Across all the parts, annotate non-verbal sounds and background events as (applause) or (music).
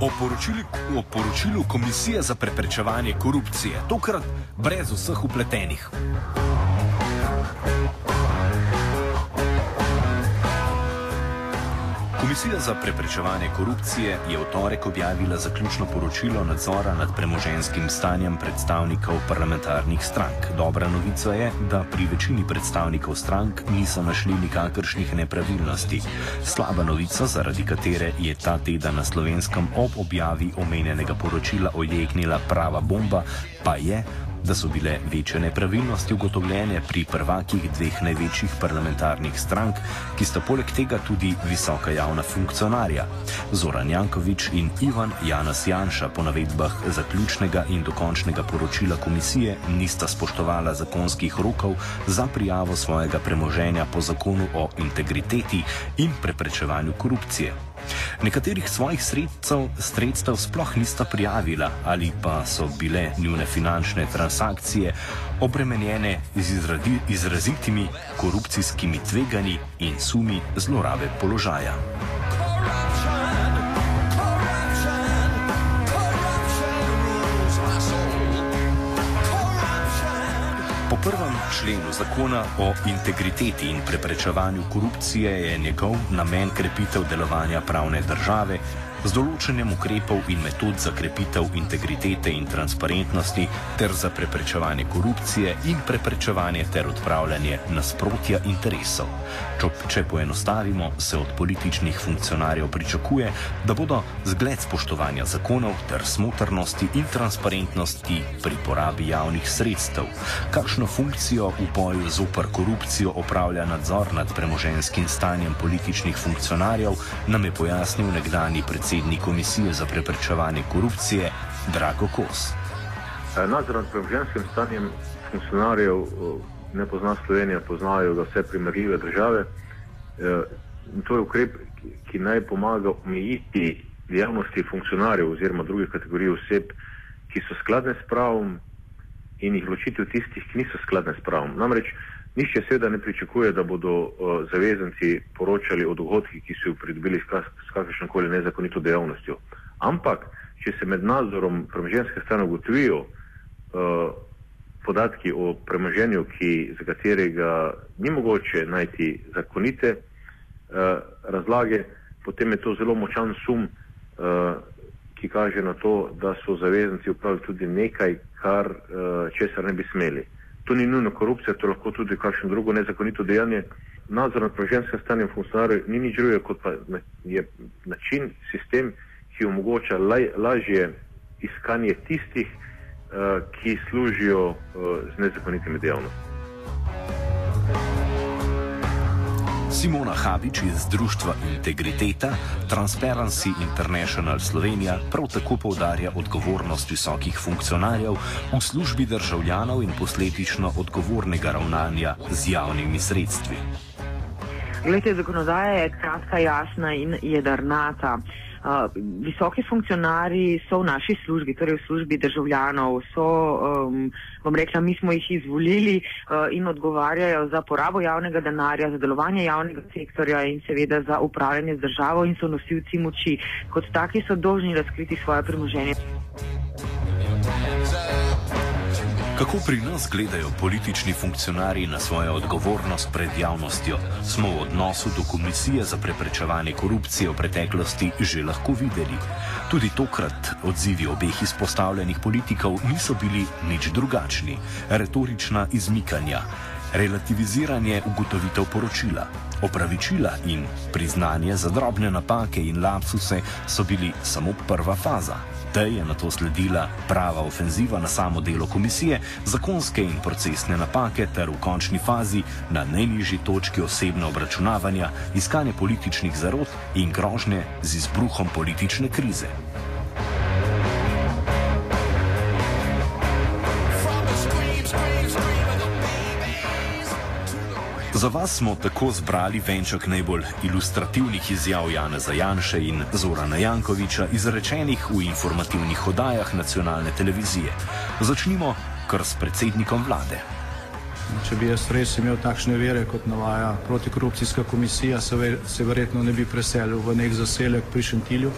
O poročilu, o poročilu Komisije za preprečevanje korupcije, tokrat brez vseh upletenih. Komisija za preprečevanje korupcije je v torek objavila zaključno poročilo nadzora nad premoženskim stanjem predstavnikov parlamentarnih strank. Dobra novica je, da pri večini predstavnikov strank niso našli nikakršnih nepravilnosti. Slaba novica, zaradi katere je ta teden na slovenskem ob objavi omenjenega poročila ojegnila prava bomba, pa je, da so bile večje nepravilnosti ugotovljene pri prvakih dveh največjih parlamentarnih strank, ki sta poleg tega tudi visoka javna funkcionarja. Zoran Jankovič in Ivan Janas Janša po navedbah zaključnega in dokončnega poročila komisije nista spoštovala zakonskih rokov za prijavo svojega premoženja po zakonu o integriteti in preprečevanju korupcije. Nekaterih svojih sredstev, sredstev sploh nista prijavila ali pa so bile njune finančne transakcije obremenjene z izradi, izrazitimi korupcijskimi tveganji in sumi zlorabe položaja. Po prvem členu zakona o integriteti in preprečevanju korupcije je njegov namen krepitev delovanja pravne države z določenjem ukrepov in metod za krepitev integritete in transparentnosti ter za preprečevanje korupcije in preprečevanje ter odpravljanje nasprotja interesov. Če, če poenostavimo, se od političnih funkcionarjev pričakuje, da bodo zgled spoštovanja zakonov ter smotrnosti in transparentnosti pri porabi javnih sredstev. Kakšno funkcijo v boju zoper korupcijo opravlja nadzor nad premoženskim stanjem političnih funkcionarjev, nam je pojasnil nekdani predsednik predsednik Komisije za preprečevanje korupcije Drago Kos. Nadzor nad premoženskim stanjem funkcionarjev ne pozna Slovenija, poznajo ga vse primerljive države. In to je ukrep, ki naj pomaga omejiti dejavnosti funkcionarjev oziroma drugih kategorij oseb, ki so skladne s pravom in jih ločiti od tistih, ki niso skladne s pravom. Namreč Nišče seveda ne pričakuje, da bodo uh, zavezanci poročali o dogodkih, ki so jih pridobili s kakršno koli nezakonito dejavnostjo. Ampak, če se med nadzorom premoženske strani ugotovijo uh, podatki o premoženju, ki, za katerega ni mogoče najti zakonite uh, razlage, potem je to zelo močan sum, uh, ki kaže na to, da so zavezanci upravili tudi nekaj, kar uh, česar ne bi smeli. To ni nujno korupcija, to lahko tudi kakšno drugo nezakonito dejanje. Nadzor nad preženskim stanjem funkcionarjev ni nič drugega, kot pa je način, sistem, ki omogoča laj, lažje iskanje tistih, uh, ki služijo uh, z nezakonitimi dejavnostmi. Simona Habič iz Društva Integriteta Transparency International Slovenija prav tako povdarja odgovornost visokih funkcionarjev v službi državljanov in posledično odgovornega ravnanja z javnimi sredstvi. Glede, zakonodaja je kratka, jasna in jedrnata. Visoki funkcionari so v naši službi, torej v službi državljanov, so, um, bom rekla, mi smo jih izvolili uh, in odgovarjajo za porabo javnega denarja, za delovanje javnega sektorja in seveda za upravljanje z državo in so nosilci moči. Kot taki so dolžni razkriti svoje premoženje. Kako pri nas gledajo politični funkcionarji na svojo odgovornost pred javnostjo, smo v odnosu do Komisije za preprečevanje korupcije v preteklosti že lahko videli. Tudi tokrat odzivi obeh izpostavljenih politikov niso bili nič drugačni. Retorična izmikanja, relativiziranje ugotovitev poročila, opravičila in priznanje za drobne napake in lapsuse so bili samo prva faza. Tej je na to sledila prava ofenziva na samo delo komisije, zakonske in procesne napake ter v končni fazi na najnižji točki osebne obračunavanja, iskanje političnih zarot in grožnje z izbruhom politične krize. Za vas smo tako zbrali venček najbolj ilustrativnih izjav Jana Zajanše in Zorana Jankoviča, izrečenih v informativnih oddajah nacionalne televizije. Začnimo kar s predsednikom vlade. Če bi jaz res imel takšne vere, kot navaja protikorupcijska komisija, se, ver, se verjetno ne bi preselil v nek zaselek pri Šentilju,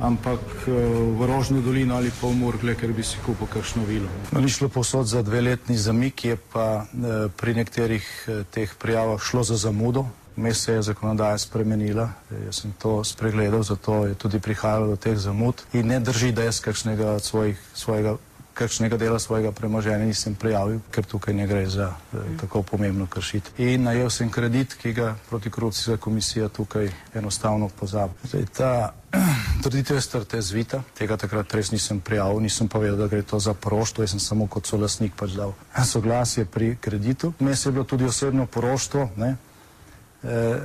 ampak eh, v Rožno dolino ali pa v Murgle, ker bi si kupil kakšno vilo. No, ni šlo posod za dveletni zamik, je pa eh, pri nekaterih eh, teh prijavah šlo za zamudo. Mes se je zakonodaja spremenila, jaz sem to spregledal, zato je tudi prihajalo do teh zamud in ne drži, da jaz kakšnega svojih, svojega kakšnega dela svojega premoženja nisem prijavil, ker tukaj ne gre za eh, tako pomembno kršitev. In najel sem kredit, ki ga protikorupcijska komisija tukaj enostavno pozabi. Zdaj, ta (clears throat) trditev je strte zvita, tega takrat res nisem prijavil, nisem povedal, da gre to za poroštvo, jaz sem samo kot solasnik pač dal (laughs) soglasje pri kreditu. Mes je bilo tudi osebno poroštvo, ne, eh,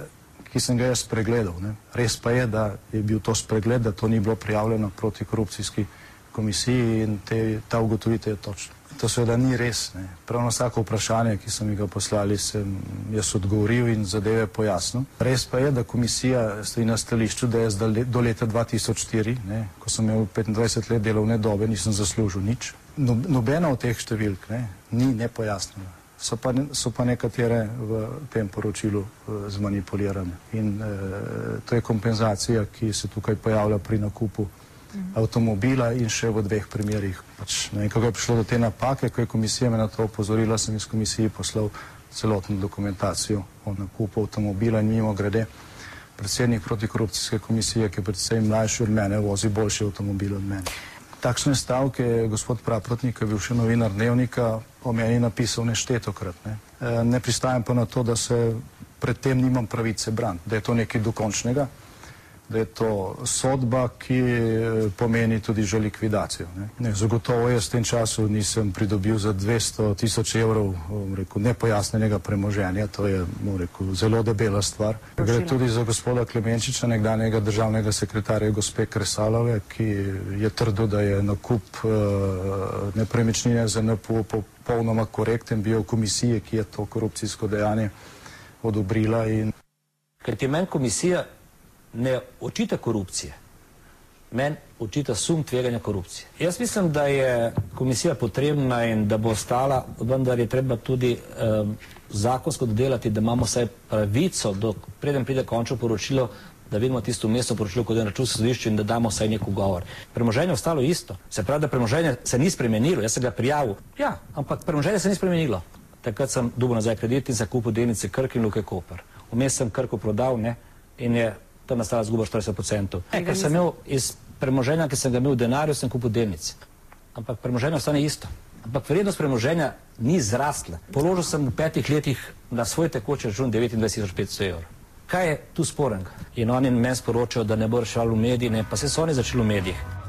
ki sem ga jaz pregledal. Ne. Res pa je, da je bil to spregled, da to ni bilo prijavljeno protikorupcijski komisiji komisiji in te, ta ugotovitev je točna. To seveda ni res. Ne. Prav na vsako vprašanje, ki so mi ga poslali, sem jaz odgovoril in zadeve pojasnil. Res pa je, da komisija stoji na stališču, da jaz do leta 2004, ne, ko sem imel 25 let delovne dobe, nisem zaslužil nič. No, nobena od teh številk ne, ni nepojasnjena. So pa, so pa nekatere v tem poročilu uh, zmanipulirane. In uh, to je kompenzacija, ki se tukaj pojavlja pri nakupu avtomobila in še v dveh primerjih. Pač, ne vem, kako je prišlo do te napake, ko je komisija me na to opozorila, sem iz komisije poslal celotno dokumentacijo o nakupu avtomobila in mimo grede. Predsednik protikorupcijske komisije, ki je predvsem mlajši od mene, vozi boljši avtomobil od mene. Takšne stavke je gospod Praprotnik, ki je bil še novinar dnevnika, o meni napisal neštetokrat. Ne. E, ne pristajam pa na to, da se predtem nimam pravice bran, da je to nekaj dokončnega da je to sodba, ki eh, pomeni tudi že likvidacijo. Ne. Ne, zagotovo jaz v tem času nisem pridobil za 200 tisoč evrov rekel, nepojasnenega premoženja, to je rekel, zelo debela stvar. Gre tudi za gospoda Klemenčiča, nekdanjega državnega sekretarja gospe Kresalove, ki je trdo, da je nakup uh, nepremičnine za NPO popolnoma korekten bil v komisiji, ki je to korupcijsko dejanje odobrila. In... Ker ti meni komisija ne očita korupcije, meni očita sum tveganja korupcije. Jaz mislim, da je komisija potrebna in da bo ostala, vendar je treba tudi um, zakonsko dodelati, da imamo vsaj pravico, do, preden pride končno poročilo, da vidimo tisto mesto poročilo kot je račun sodišče in da damo vsaj nek ugovor. Premoženje je ostalo isto. Se pravi, da premoženje se ni spremenilo, jaz sem ga prijavil. Ja, ampak premoženje se ni spremenilo. Takrat sem dobil nazaj kredit in zakupil delnice Krk in Luke Koper. Vmes sem Krko prodal ne, in je tam nastala zguba 40%. Ne, ker sem imel iz premoženja, ki sem ga imel v denarju, sem kupil delnice. Ampak premoženje ostane isto. Ampak vrednost premoženja ni zrasla. Položil sem v petih letih na svoj tekoči račun 29.500 evrov. Kaj je tu sporenega? In oni meni sporočajo, da ne bo reševal v mediji, pa se so oni začeli v medijih.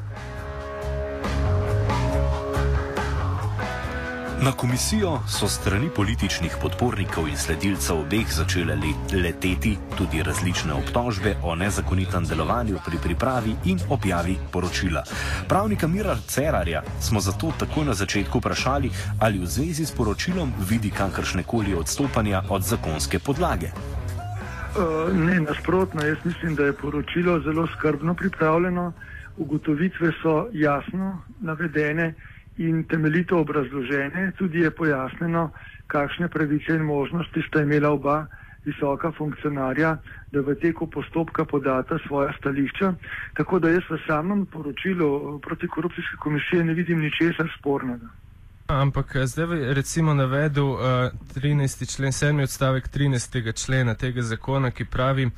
Na komisijo so strani političnih podpornikov in sledilcev obeh začele leteti tudi različne obtožbe o nezakonitem delovanju pri pripravi in objavi poročila. Pravnika Mira Cerarja smo zato takoj na začetku vprašali, ali v zvezi s poročilom vidi kakršne koli odstopanja od zakonske podlage. Uh, ne, nasprotno, jaz mislim, da je poročilo zelo skrbno pripravljeno, ugotovitve so jasno navedene in temeljito obrazložene, tudi je pojasneno, kakšne pravice in možnosti sta imela oba visoka funkcionarja, da v teku postopka podata svoja stališča. Tako da jaz v samem poročilu protikorupcijske komisije ne vidim ničesar spornega. Ampak eh, zdaj bi recimo navedel uh, 13. člen, 7. odstavek 13. člena tega zakona, ki pravi, uh,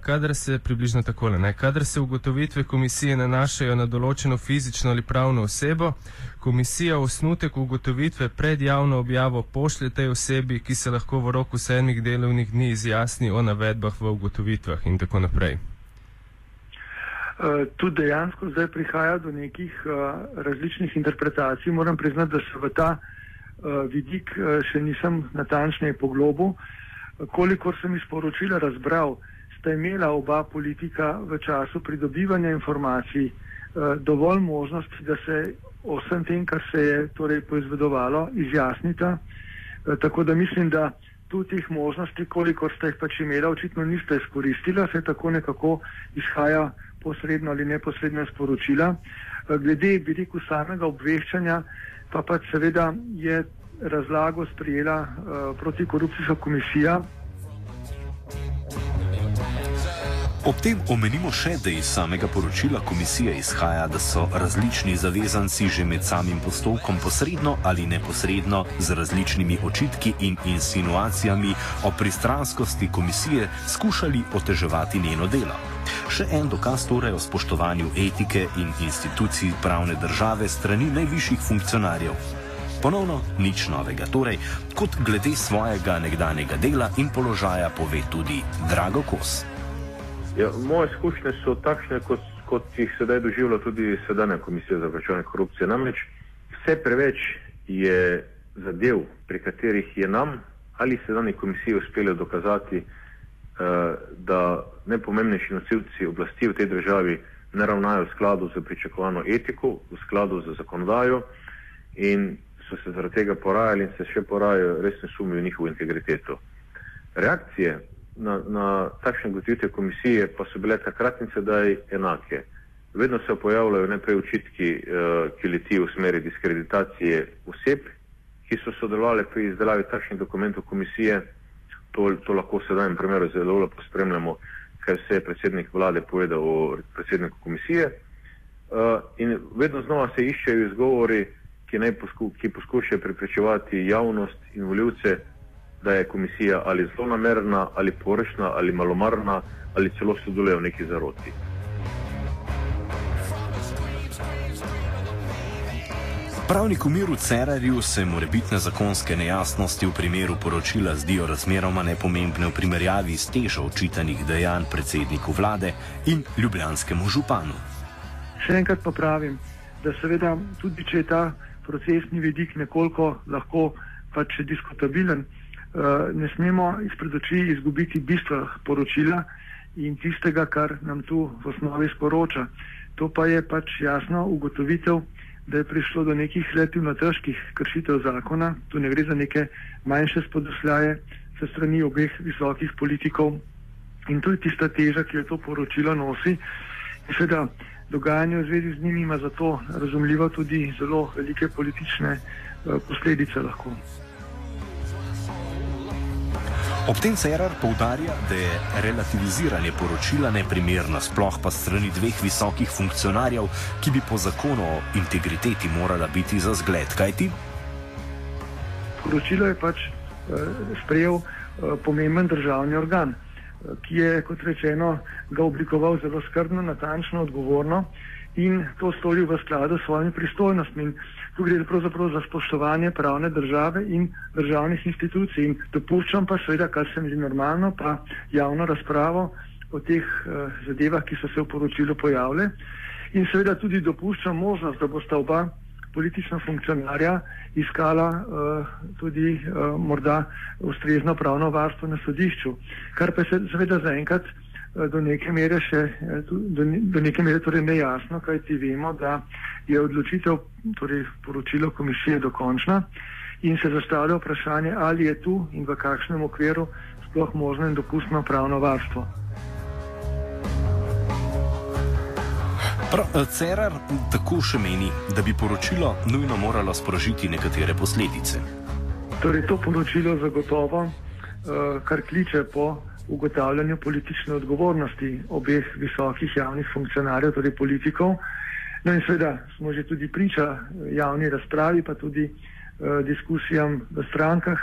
kadar se približno takole, ne, kadar se ugotovitve komisije nanašajo na določeno fizično ali pravno osebo, komisija osnutek ugotovitve pred javno objavo pošlje tej osebi, ki se lahko v roku sedmih delovnih dni izjasni o navedbah v ugotovitvah in tako naprej. Uh, tu dejansko zdaj prihaja do nekih uh, različnih interpretacij. Moram priznati, da se v ta uh, vidik še nisem natančneje poglobil. Kolikor sem iz poročila razbral, sta imela oba politika v času pridobivanja informacij dovolj možnosti, da se o vsem tem, kar se je torej poizvedovalo, izjasnita. Tako da mislim, da tu teh možnosti, kolikor ste jih pač imela, očitno niste izkoristila, se tako nekako izhaja posredno ali neposredno sporočila. Eh, glede, bi rekel, samega obveščanja, pa pač seveda je razlago sprijela uh, protikorupcijska komisija. Ob tem omenimo še, da iz samega poročila komisije izhaja, da so različni zavezanci že med samim postopkom posredno ali neposredno z različnimi očitki in insinuacijami o pristranskosti komisije skušali oteževati njeno delo. Še en dokaz torej o spoštovanju etike in institucij pravne države strani najvišjih funkcionarjev. Ponovno nič novega, torej kot glede svojega nekdanjega dela in položaja pove tudi Drago Kos. Ja, moje izkušnje so takšne, kot, kot jih sedaj doživlja tudi sedanja komisija za vrčevanje korupcije. Namreč vse preveč je zadev, pri katerih je nam ali sedanji komisiji uspelo dokazati, Eh, najpomembnejši nosilci oblasti v tej državi ne ravnajo v skladu z pričakovano etiko, v skladu z zakonodajo in so se zaradi tega porajali in se še porajajo resne sumi v njihovo integriteto. Reakcije na, na takšne gotovitve komisije pa so bile takrat in sedaj enake. Vedno se pojavljajo najprej očitki, uh, ki letijo v smeri diskreditacije oseb, ki so sodelovali pri izdelavi takšnih dokumentov komisije, to, to lahko v sedanjem primeru zelo lepo spremljamo, kaj vse je predsednik vlade povedal o predsedniku komisije. Uh, in vedno znova se iščejo izgovori, ki, posku, ki poskušajo preprečevati javnost in voljivce, da je komisija ali zelo namerna, ali porešna, ali malomarna, ali celo sodeluje v neki zaroti. Pravniku Miru Cerarju se morebitne zakonske nejasnosti v primeru poročila zdijo razmeroma nepomembne v primerjavi s težo očitanih dejanj predsedniku vlade in ljubljanskemu županu. Še enkrat pa pravim, da seveda tudi če je ta procesni vidik nekoliko lahko pač diskutabilen, eh, ne smemo izpred oči izgubiti bistva poročila in tistega, kar nam tu v osnovi sporoča. To pa je pač jasno ugotovitev, da je prišlo do nekih relativno težkih kršitev zakona, tu ne gre za neke manjše spodosljaje se strani obeh visokih politikov in to je tista teža, ki jo to poročilo nosi. In seveda dogajanje v zvezi z njimi ima zato razumljivo tudi zelo velike politične uh, posledice lahko. Ob tem Cerar poudarja, da je relativiziranje poročila neprimerno, sploh pa strani dveh visokih funkcionarjev, ki bi po zakonu o integriteti morala biti za zgled. Kaj ti? Poročilo je pač uh, sprejel uh, pomemben državni organ, uh, ki je, kot rečeno, ga oblikoval zelo skrbno, natančno, odgovorno in to storil v skladu s svojimi pristojnostmi. Tu gre pravzaprav za spoštovanje pravne države in državnih institucij. In dopuščam pa seveda, kar se mi zdi normalno, pa javno razpravo o teh uh, zadevah, ki so se v poročilu pojavile. In seveda tudi dopuščam možnost, da bosta oba politična funkcionarja iskala uh, tudi uh, morda ustrezno pravno varstvo na sodišču. Kar pa se seveda zaenkrat do neke mere še eh, do, do neke mere torej nejasno, kaj ti vemo, da je odločitev, torej poročilo komisije dokončna in se zastavlja vprašanje, ali je tu in v kakšnem okviru sploh možno in dopustno pravno varstvo. Eh, Cerar tako še meni, da bi poročilo nujno moralo sprožiti nekatere posledice. Torej, to poročilo zagotovo, kar kliče po ugotavljanju politične odgovornosti obeh visokih javnih funkcionarjev, torej politikov. No in seveda smo že tudi priča javni razpravi, pa tudi uh, diskusijam v strankah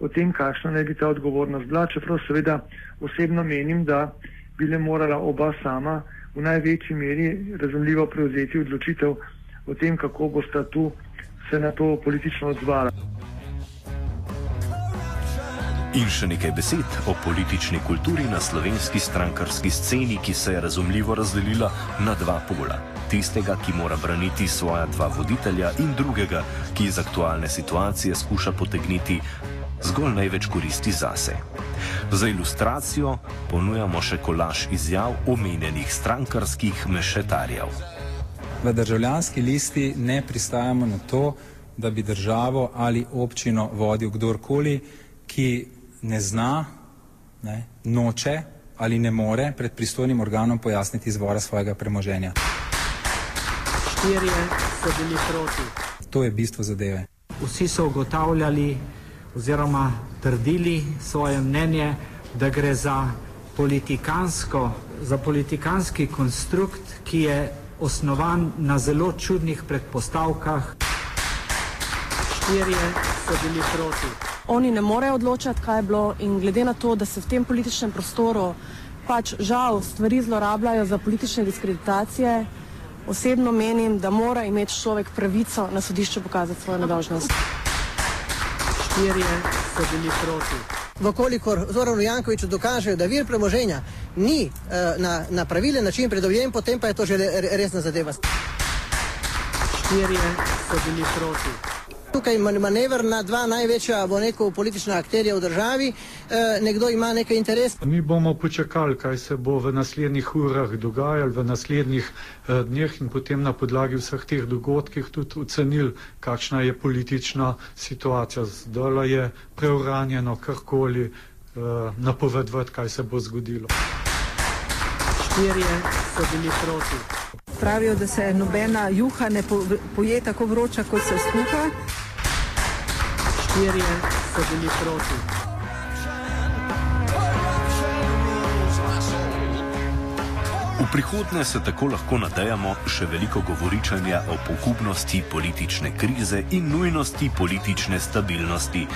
o tem, kakšna naj bi ta odgovornost bila, čeprav seveda osebno menim, da bi le morala oba sama v največji meri razumljivo prevzeti odločitev o tem, kako bosta tu se na to politično odzvala. In še nekaj besed o politični kulturi na slovenski strankarski sceni, ki se je razumljivo razdelila na dva pola. Tistega, ki mora braniti svoja dva voditelja, in drugega, ki iz aktualne situacije skuša potegniti zgolj največ koristi zase. Za ilustracijo ponujamo še kolaž izjav omenjenih strankarskih mešetarjev. V državljanski listi ne pristajamo na to, da bi državo ali občino vodil kdorkoli, ki ne zna, ne, noče ali ne more pred pristojnim organom pojasniti izvora svojega premoženja. Štirje so bili proti. To je bistvo zadeve. Vsi so ugotavljali oziroma trdili svoje mnenje, da gre za politikansko, za politikanski konstrukt, ki je osnovan na zelo čudnih predpostavkah. Štirje so bili proti. Oni ne morejo odločati, kaj je bilo, in glede na to, da se v tem političnem prostoru pač žal stvari zlorabljajo za politične diskreditacije, osebno menim, da mora imeti človek pravico na sodišču pokazati svojo nedolžnost. Štirje so bili proti. Vkolikor Zoranu Jankoviču dokažejo, da vir premoženja ni uh, na, na pravilen način predovljen, potem pa je to že re, resna zadeva. Štirje so bili proti. Tukaj manever na dva največja, bo neko politična akterja v državi, eh, nekdo ima nekaj interes. Mi bomo počakali, kaj se bo v naslednjih urah dogajalo, v naslednjih eh, dneh in potem na podlagi vseh teh dogodkih tudi ocenili, kakšna je politična situacija. Zdaj je preuranjeno karkoli eh, napovedovati, kaj se bo zgodilo. Štirje so bili proti. Pravijo, da se nobena juha ne po, poje tako vroča, kot se skuha. Štirje so bili proti. V prihodnje se tako lahko nadejamo še veliko govoričanja o pogubnosti politične krize in nujnosti politične stabilnosti.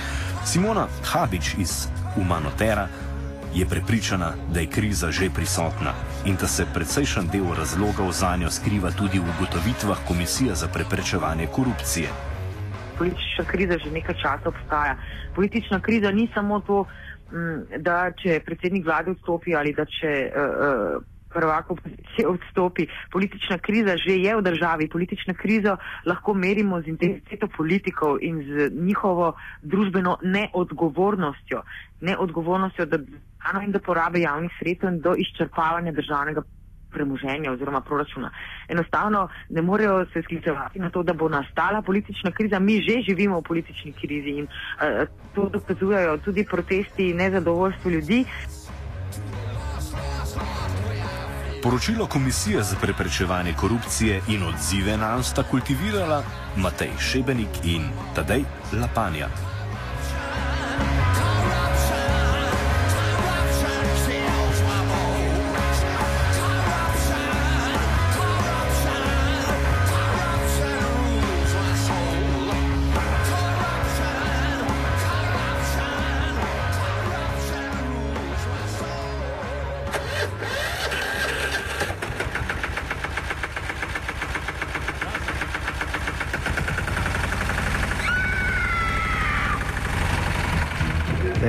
Simona Habič iz Humanotera je prepričana, da je kriza že prisotna in da se precejšen del razlogov za njo skriva tudi v ugotovitvah Komisije za preprečevanje korupcije. Politična kriza že nekaj časa obstaja. Politična kriza ni samo to, da če predsednik vlade odstopi ali da če uh, prvak opozicije (laughs) odstopi. Politična kriza že je v državi. Politično krizo lahko merimo z intenziteto politikov in z njihovo družbeno neodgovornostjo. Neodgovornostjo, da in do porabe javnih sredstev in do izčrpavanja državnega premoženja oziroma proračuna. Enostavno ne morejo se sklicevati na to, da bo nastala politična kriza. Mi že živimo v politični krizi in uh, to dokazujejo tudi protesti in nezadovoljstvo ljudi. Poročilo Komisije za preprečevanje korupcije in odzive na nas sta kultivirala Matej Šebenik in Tadej Lapanja.